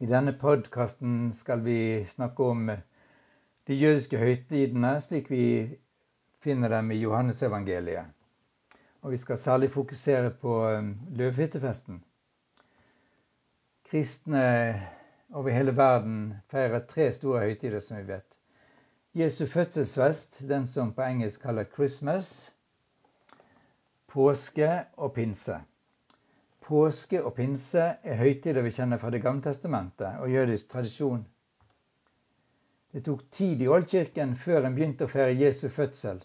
I denne podkasten skal vi snakke om de jødiske høytidene slik vi finner dem i Johannesevangeliet. Og vi skal særlig fokusere på um, løvhyttefesten. Kristne over hele verden feirer tre store høytider, som vi vet. Jesu fødselsfest, den som på engelsk kaller Christmas, påske og pinse. Påske og pinse er høytider vi kjenner fra Det gamle testamentet og jødisk tradisjon. Det tok tid i oldkirken før en begynte å feire Jesu fødsel.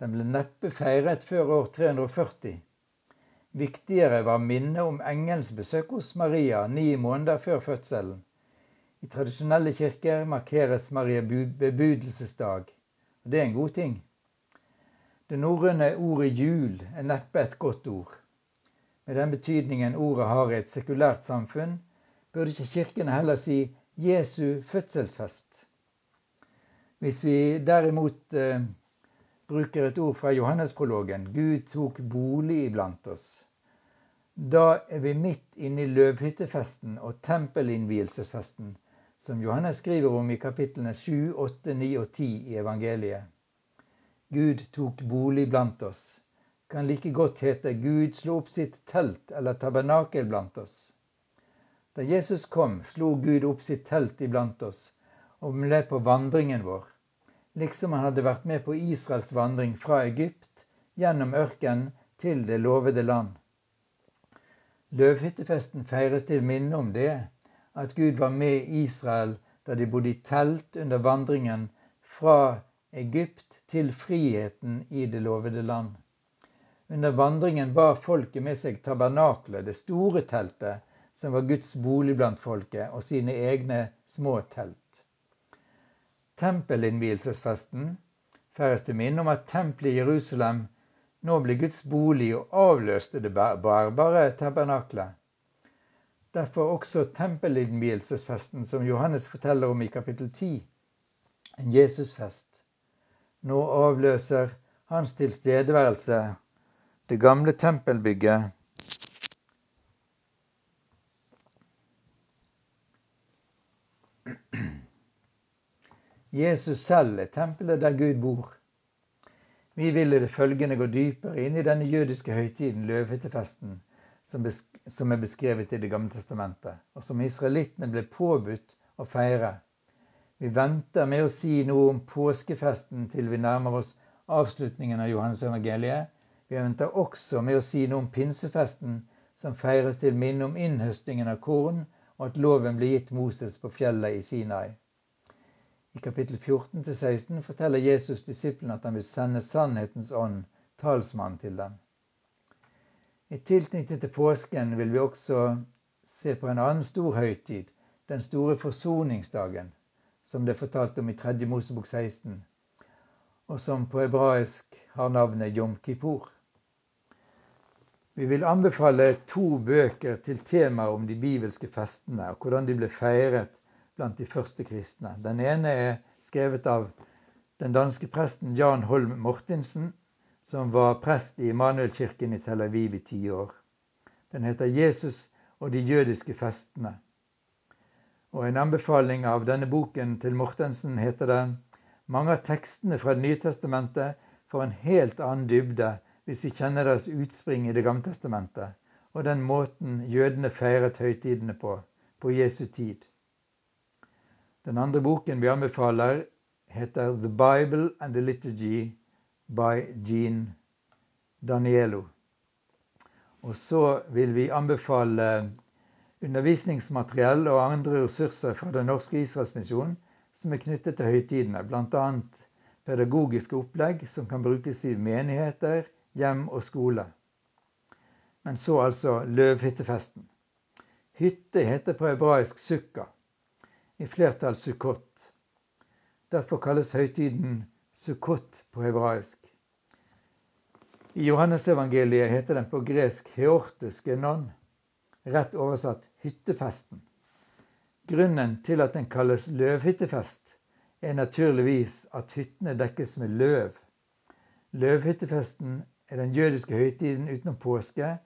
Den ble neppe feiret før år 340. Viktigere var minnet om engelens besøk hos Maria ni måneder før fødselen. I tradisjonelle kirker markeres Maria bebudelsesdag, og det er en god ting. Det norrøne ordet jul er neppe et godt ord. Med den betydningen ordet har i et sekulært samfunn, burde ikke kirkene heller si Jesu fødselsfest. Hvis vi derimot eh, bruker et ord fra Johannesprologen Gud tok bolig iblant oss. Da er vi midt inne i løvhyttefesten og tempelinnvielsesfesten, som Johannes skriver om i kapitlene 7, 8, 9 og 10 i evangeliet. Gud tok bolig blant oss kan like godt hete Gud slo opp sitt telt eller tabernakel blant oss. Da Jesus kom, slo Gud opp sitt telt iblant oss og ble på vandringen vår, liksom han hadde vært med på Israels vandring fra Egypt gjennom ørkenen til det lovede land. Løvhyttefesten feires til minne om det, at Gud var med Israel da de bodde i telt under vandringen fra Egypt til friheten i det lovede land. Under vandringen bar folket med seg tabernaklet, det store teltet, som var Guds bolig blant folket, og sine egne små telt. Tempelinnvielsesfesten feires til minne om at tempelet i Jerusalem nå ble Guds bolig og avløste det bærbare tabernaklet. Derfor også tempelinnvielsesfesten som Johannes forteller om i kapittel 10, en Jesusfest. Nå avløser hans tilstedeværelse det gamle tempelbygget Jesus selv er tempelet der Gud bor. Vi vil i det følgende gå dypere inn i denne jødiske høytiden, løvhyttefesten, som er beskrevet i Det gamle testamentet, og som israelittene ble påbudt å feire. Vi venter med å si noe om påskefesten til vi nærmer oss avslutningen av Johannes evangeliet, vi venter også med å si noe om pinsefesten, som feires til minne om innhøstingen av korn, og at loven ble gitt Moses på fjellet i Sinai. I kapittel 14-16 forteller Jesus disiplene at han vil sende sannhetens ånd, talsmann, til dem. I tilknytning til påsken vil vi også se på en annen stor høytid, den store forsoningsdagen, som det er fortalt om i 3. Mosebok 16, og som på hebraisk har navnet Jom Kippur. Vi vil anbefale to bøker til temaet om de bibelske festene og hvordan de ble feiret blant de første kristne. Den ene er skrevet av den danske presten Jan Holm Mortensen, som var prest i Immanuelkirken i Tel Aviv i ti år. Den heter 'Jesus og de jødiske festene'. Og En anbefaling av denne boken til Mortensen heter det mange av tekstene fra Det nye testamentet får en helt annen dybde hvis vi kjenner deres utspring i Det gamle testamentet, og den måten jødene feiret høytidene på, på Jesu tid. Den andre boken vi anbefaler, heter The Bible and the Liturgy by Jean Danielo. Og så vil vi anbefale undervisningsmateriell og andre ressurser fra Den norske Israelsmisjonen som er knyttet til høytidene, bl.a. pedagogiske opplegg som kan brukes i menigheter, hjem og skole. Men så altså løvhyttefesten. Hytte heter på hebraisk sukka, i flertall sukkot. Derfor kalles høytiden sukkot på hebraisk. I Johannesevangeliet heter den på gresk heorteske non, rett oversatt hyttefesten. Grunnen til at den kalles løvhyttefest, er naturligvis at hyttene dekkes med løv. Løvhyttefesten er den jødiske høytiden utenom påske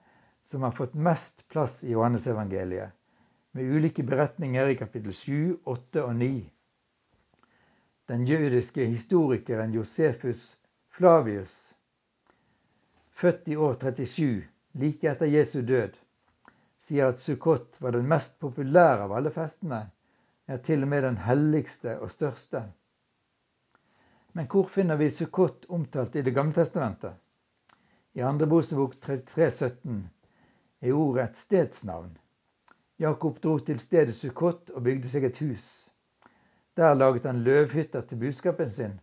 som har fått mest plass i Johannesevangeliet. med ulike beretninger i kapittel 7, 8 og 9. Den jødiske historikeren Josefus Flavius, født i år 37, like etter Jesu død, sier at Sukkot var den mest populære av alle festene, ja, til og med den helligste og største. Men hvor finner vi Sukkot omtalt i Det gamle testamentet? I andre Mosebok 33,17 er ordet et stedsnavn. Jakob dro til stedet Sukkot og bygde seg et hus. Der laget han løvhytter til budskapen sin,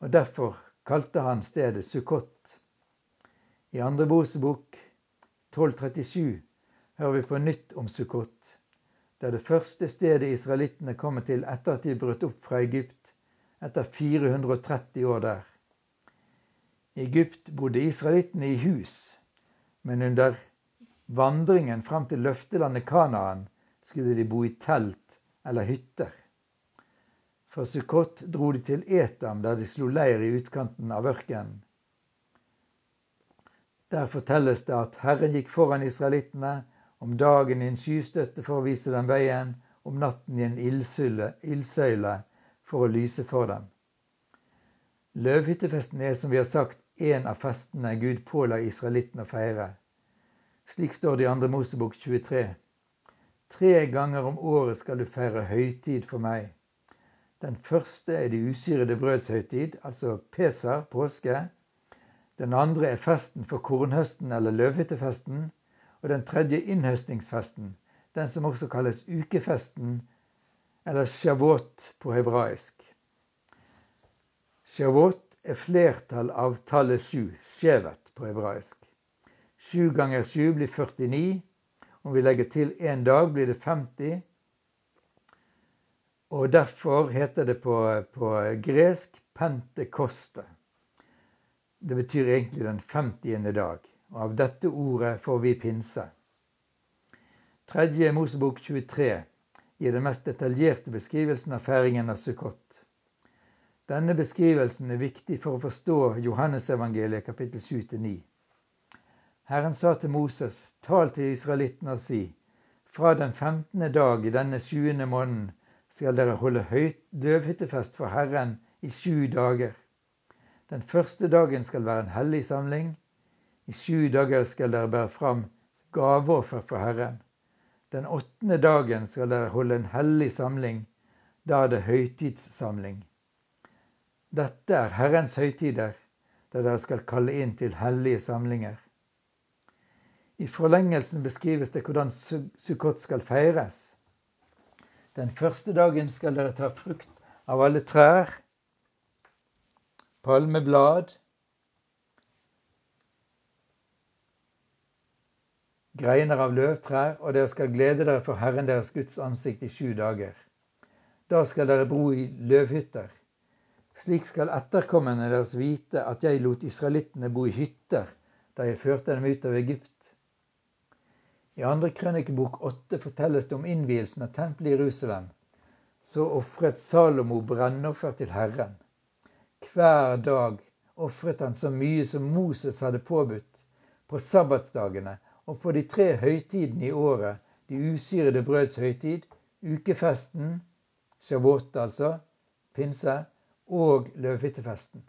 og derfor kalte han stedet Sukkot. I andre Mosebok 1237 hører vi på nytt om Sukkot. Det er det første stedet israelittene kommer til etter at de brøt opp fra Egypt etter 430 år der. I Egypt bodde israelittene i hus, men under vandringen fram til løftelandet Kanaan skulle de bo i telt eller hytter. Fra Sukkot dro de til Etam, der de slo leir i utkanten av ørkenen. Der fortelles det at Herren gikk foran israelittene om dagen i en skystøtte for å vise dem veien, om natten i en ildsøyle for å lyse for dem. Løvhyttefesten er, som vi har sagt, en av festene Gud påla israelittene å feire. Slik står det i 2. Mosebok 23. Tre ganger om året skal du feire høytid for meg. Den første er de usyrede brøds høytid, altså peser, påske. Den andre er festen for kornhøsten eller løvhyttefesten og den tredje innhøstingsfesten, den som også kalles ukefesten eller shavot på hebraisk. Shavot flertall av tallet sju, shevet på hebraisk. Sju ganger sju blir 49. Om vi legger til én dag, blir det 50. Og derfor heter det på, på gresk pentekoste. Det betyr egentlig den 50. dag og av dette ordet får vi pinse. Tredje Mosebok 23 gir den mest detaljerte beskrivelsen av feiringen av Sukkot. Denne beskrivelsen er viktig for å forstå Johannesevangeliet kapittel 7-9. Herren sa til Moses, tal til israelittene og si, fra den 15. dag i denne 20. måneden skal dere holde høyt døvhyttefest for Herren i sju dager. Den første dagen skal være en hellig samling, i sju dager skal dere bære fram gaveoffer for Herren. Den åttende dagen skal dere holde en hellig samling. Da er det høytidssamling. Dette er Herrens høytider, der dere skal kalle inn til hellige samlinger. I forlengelsen beskrives det hvordan Sukkot skal feires. Den første dagen skal dere ta frukt av alle trær, palmeblad, greiner av løvtrær, og dere skal glede dere for Herren deres Guds ansikt i sju dager. Da skal dere bo i løvhytter. Slik skal etterkommerne deres vite at jeg lot israelittene bo i hytter da jeg førte dem ut av Egypt. I andre krønikebok åtte fortelles det om innvielsen av tempelet i Jerusalem. Så ofret Salomo brennoffer til Herren. Hver dag ofret han så mye som Moses hadde påbudt. På sabbatsdagene og på de tre høytidene i året, de usyrede brøds høytid, ukefesten, shabot altså, pinse, og løvhyttefesten.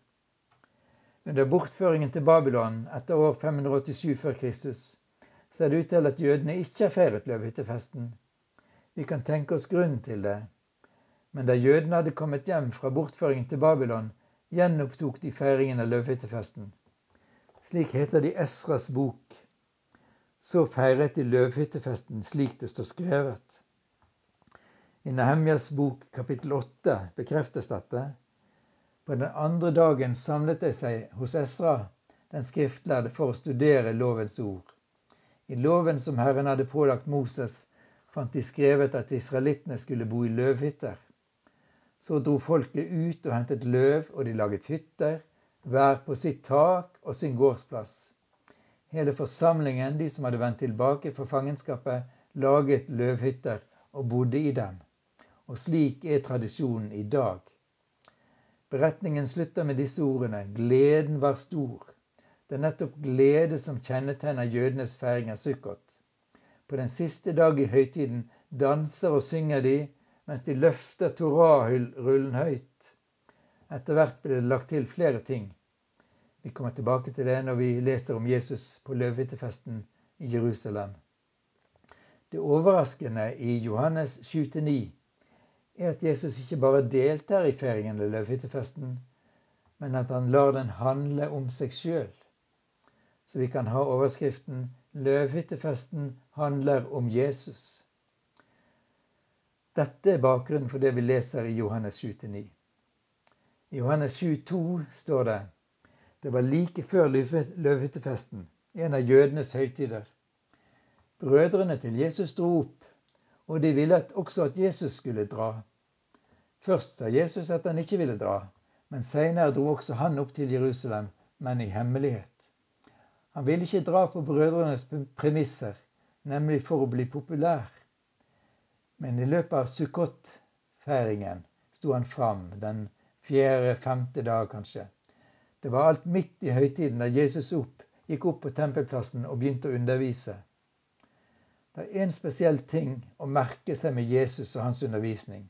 Under bortføringen til Babylon etter år 587 før Kristus ser det ut til at jødene ikke har feiret løvhyttefesten. Vi kan tenke oss grunnen til det. Men da jødene hadde kommet hjem fra bortføringen til Babylon, gjenopptok de feiringen av løvhyttefesten. Slik heter det i Esras bok så feiret de løvhyttefesten slik det står skrevet. I Nehemjas bok kapittel 8 bekreftes dette. På den andre dagen samlet de seg hos Esra, den skriftlærde, for å studere lovens ord. I loven som Herren hadde pålagt Moses, fant de skrevet at israelittene skulle bo i løvhytter. Så dro folket ut og hentet løv, og de laget hytter, hver på sitt tak og sin gårdsplass. Hele forsamlingen, de som hadde vendt tilbake fra fangenskapet, laget løvhytter og bodde i dem. Og slik er tradisjonen i dag. Beretningen slutter med disse ordene gleden var stor. Det er nettopp glede som kjennetegner jødenes feiring av Sukkot. På den siste dag i høytiden danser og synger de mens de løfter Torah-rullen høyt. Etter hvert ble det lagt til flere ting. Vi kommer tilbake til det når vi leser om Jesus på løvehyttefesten i Jerusalem. Det overraskende i Johannes 7-9 er at Jesus ikke bare deltar i feiringen eller løvhyttefesten, men at han lar den handle om seg sjøl. Så vi kan ha overskriften 'Løvhyttefesten handler om Jesus'. Dette er bakgrunnen for det vi leser i Johannes 7-9. I Johannes 7,2 står det det var like før løvhyttefesten, en av jødenes høytider. Brødrene til Jesus dro opp, og de ville også at Jesus skulle dra. Først sa Jesus at han ikke ville dra, men seinere dro også han opp til Jerusalem, men i hemmelighet. Han ville ikke dra på brødrenes premisser, nemlig for å bli populær. Men i løpet av Sukkot-feiringen sto han fram, den fjerde-femte dag kanskje. Det var alt midt i høytiden da Jesus opp, gikk opp på tempelplassen og begynte å undervise. Det er én spesiell ting å merke seg med Jesus og hans undervisning.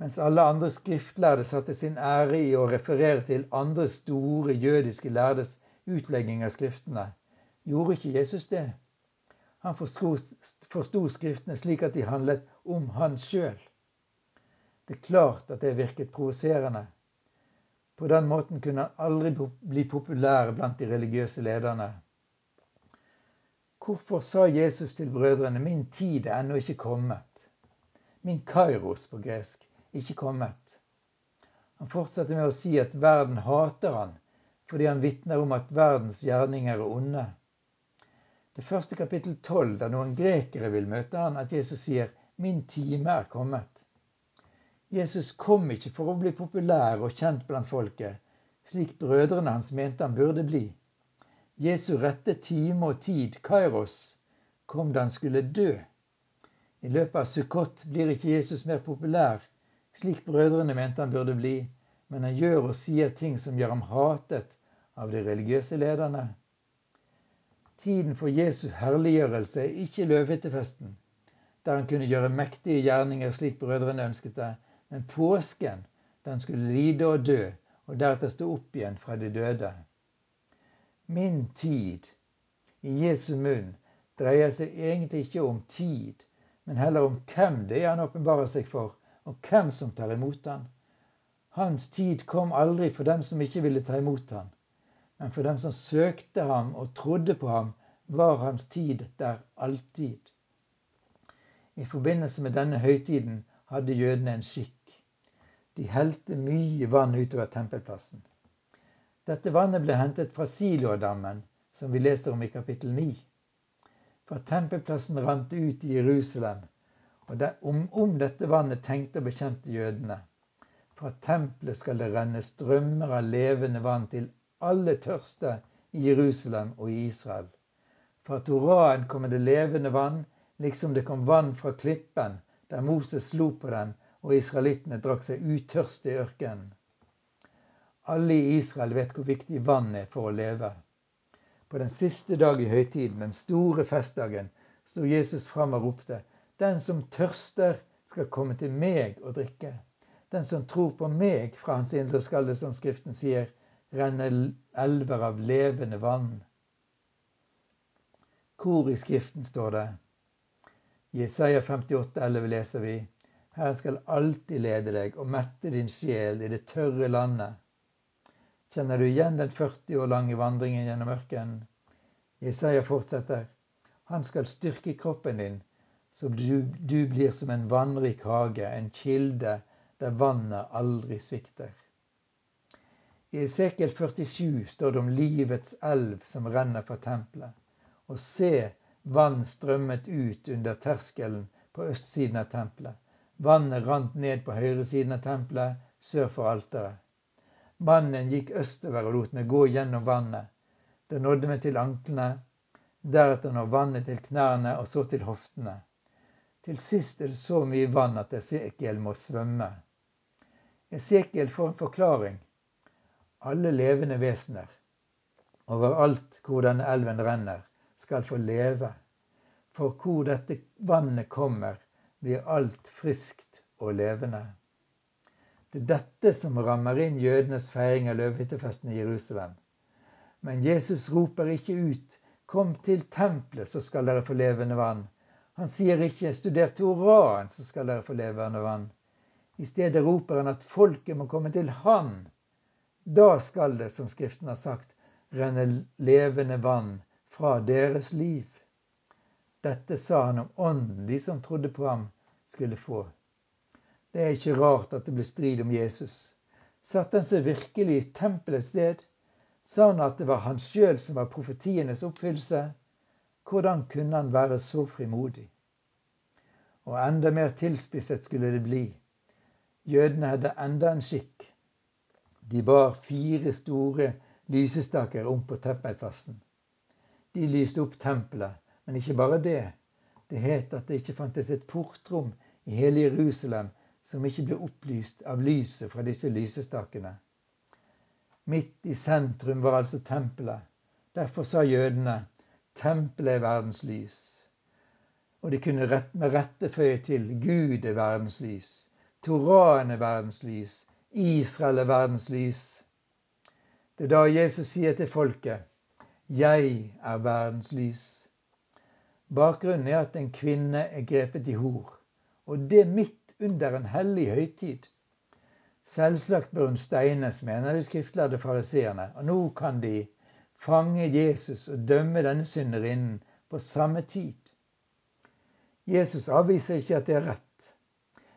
Mens alle andre skriftlærde satte sin ære i å referere til andre store jødiske lærdes utlegging av Skriftene, gjorde ikke Jesus det. Han forsto Skriftene slik at de handlet om han sjøl. Det er klart at det virket provoserende. På den måten kunne han aldri bli populær blant de religiøse lederne. Hvorfor sa Jesus til brødrene 'min tid er ennå ikke kommet'? Min kairos på gresk, ikke kommet. Han fortsetter med å si at verden hater han fordi han vitner om at verdens gjerninger er onde. Det første kapittel 12, der noen grekere vil møte han, at Jesus sier 'min time er kommet'. Jesus kom ikke for å bli populær og kjent blant folket, slik brødrene hans mente han burde bli. Jesu rette time og tid, Kairos, kom da han skulle dø. I løpet av Sukkot blir ikke Jesus mer populær, slik brødrene mente han burde bli, men han gjør og sier ting som gjør ham hatet av de religiøse lederne. Tiden for Jesu herliggjørelse er ikke løvhyttefesten, der han kunne gjøre mektige gjerninger slik brødrene ønsket det, men påsken, da han skulle lide og dø, og deretter stå opp igjen fra de døde. Min tid i Jesu munn dreier seg egentlig ikke om tid, men heller om hvem det er han åpenbarer seg for, og hvem som tar imot han. Hans tid kom aldri for dem som ikke ville ta imot han. Men for dem som søkte ham og trodde på ham, var hans tid der alltid. I forbindelse med denne høytiden hadde jødene en skikk. De helte mye vann utover tempelplassen. Dette vannet ble hentet fra Siloadammen, som vi leser om i kapittel 9. Fra tempelplassen rant ut i Jerusalem, og det, om, om dette vannet tenkte og bekjente jødene. Fra tempelet skal det renne strømmer av levende vann til alle tørste i Jerusalem og i Israel. Fra Toraen kommer det levende vann, liksom det kom vann fra klippen der Moses slo på den og israelittene drakk seg utørste i ørkenen. Alle i Israel vet hvor viktig vann er for å leve. På den siste dag i høytiden, den store festdagen, sto Jesus fram og ropte:" Den som tørster, skal komme til meg og drikke. Den som tror på meg, fra hans indre skal det, som Skriften sier, renner elver av levende vann. Hvor i Skriften står det? I Jesaja 58, 11 leser vi Her skal alltid lede deg og mette din sjel i det tørre landet. Kjenner du igjen den 40 år lange vandringen gjennom ørkenen? Jesaja fortsetter. Han skal styrke kroppen din, så du, du blir som en vannrik hage, en kilde der vannet aldri svikter. I Esekiel 47 står det om livets elv som renner fra tempelet. Og se, vann strømmet ut under terskelen på østsiden av tempelet. Vannet rant ned på høyresiden av tempelet, sør for alteret. Mannen gikk østover og lot meg gå gjennom vannet. Det nådde meg til anklene, deretter når vannet til knærne og så til hoftene. Til sist er det så mye vann at Esekiel må svømme. Esekiel får en forklaring alle levende vesener, overalt hvor denne elven renner, skal få leve. For hvor dette vannet kommer, blir alt friskt og levende. Det er dette som rammer inn jødenes feiring av løvhyttefesten i Jerusalem. Men Jesus roper ikke ut 'Kom til tempelet, så skal dere få levende vann'. Han sier ikke 'Studer Toraen, så skal dere få levende vann'. I stedet roper han at folket må komme til Han. Da skal det, som Skriften har sagt, renne levende vann fra deres liv. Dette sa han om ånden de som trodde på ham, skulle få. Det er ikke rart at det ble strid om Jesus. Satte han seg virkelig i tempelets sted? Sa han at det var han sjøl som var profetienes oppfyllelse? Hvordan kunne han være så frimodig? Og enda mer tilspisset skulle det bli. Jødene hadde enda en skikk. De bar fire store lysestaker om på tempelplassen. De lyste opp tempelet, men ikke bare det. Det het at det ikke fantes et portrom i hele Jerusalem som ikke ble opplyst av lyset fra disse lysestakene. Midt i sentrum var altså tempelet. Derfor sa jødene 'Tempelet er verdens lys'. Og de kunne med rette føye til 'Gud er verdens lys'. Toraen er verdens lys. Israel er verdens lys. Det er da Jesus sier til folket 'Jeg er verdens lys'. Bakgrunnen er at en kvinne er grepet i hor, og det midt under en hellig høytid. Selvsagt bør hun steines, mener de skriftlærde fariseerne, og nå kan de fange Jesus og dømme denne synderinnen på samme tid. Jesus avviser ikke at det er rett,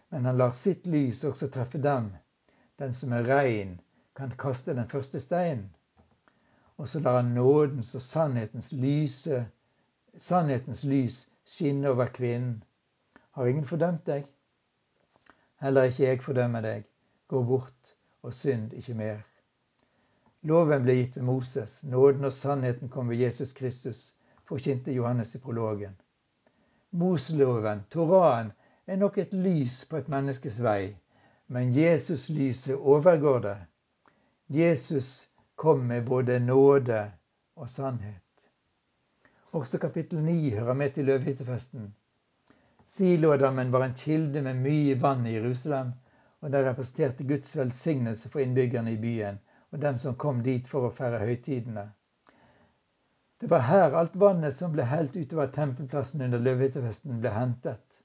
men han lar sitt lys også treffe dem. Den som er rein, kan kaste den første steinen. Og så lar han nådens og sannhetens, lyse, sannhetens lys skinne over kvinnen. Har ingen fordømt deg? Heller ikke jeg fordømmer deg. Gå bort og synd ikke mer. Loven ble gitt ved Moses. Nåden og sannheten kom ved Jesus Kristus, forkynte Johannes i prologen. Moseloven, Toraen, er nok et lys på et menneskes vei, men Jesus-lyset overgår det. Jesus kom med både nåde og sannhet. Også kapittel 9 hører med til løvhyttefesten. Siloadammen var en kilde med mye vann i Jerusalem, og den representerte Guds velsignelse for innbyggerne i byen og dem som kom dit for å feire høytidene. Det var her alt vannet som ble helt utover tempelplassen under løvehyttefesten, ble hentet.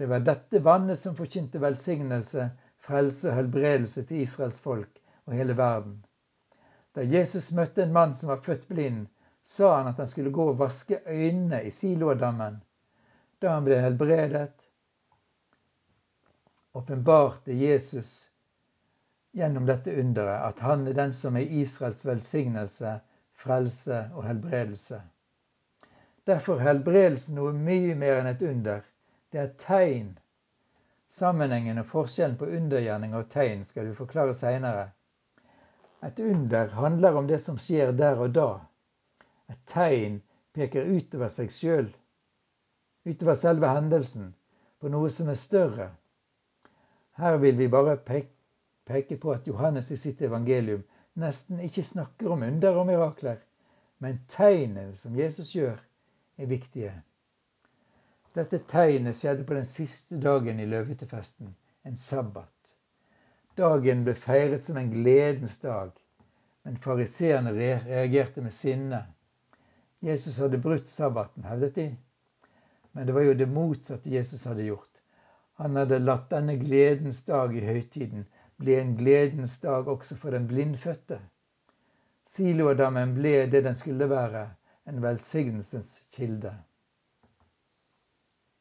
Det var dette vannet som forkynte velsignelse, frelse og helbredelse til Israels folk og hele verden. Da Jesus møtte en mann som var født blind, sa han at han skulle gå og vaske øynene i Siloadammen da han ble helbredet, åpenbarte Jesus gjennom dette underet at han er den som er Israels velsignelse, frelse og helbredelse. Derfor er helbredelsen noe mye mer enn et under. Det er et tegn. Sammenhengen og forskjellen på undergjerning og tegn skal vi forklare seinere. Et under handler om det som skjer der og da. Et tegn peker utover seg sjøl utover selve hendelsen, på noe som er større. Her vil vi bare peke på at Johannes i sitt evangelium nesten ikke snakker om under og mirakler, men tegnene som Jesus gjør, er viktige. Dette tegnet skjedde på den siste dagen i løvehyttefesten, en sabbat. Dagen ble feiret som en gledens dag, men fariseerne reagerte med sinne. Jesus hadde brutt sabbaten, hevdet de. Men det var jo det motsatte Jesus hadde gjort. Han hadde latt denne gledens dag i høytiden bli en gledens dag også for den blindfødte. Siloadammen ble det den skulle være, en velsignelsens kilde.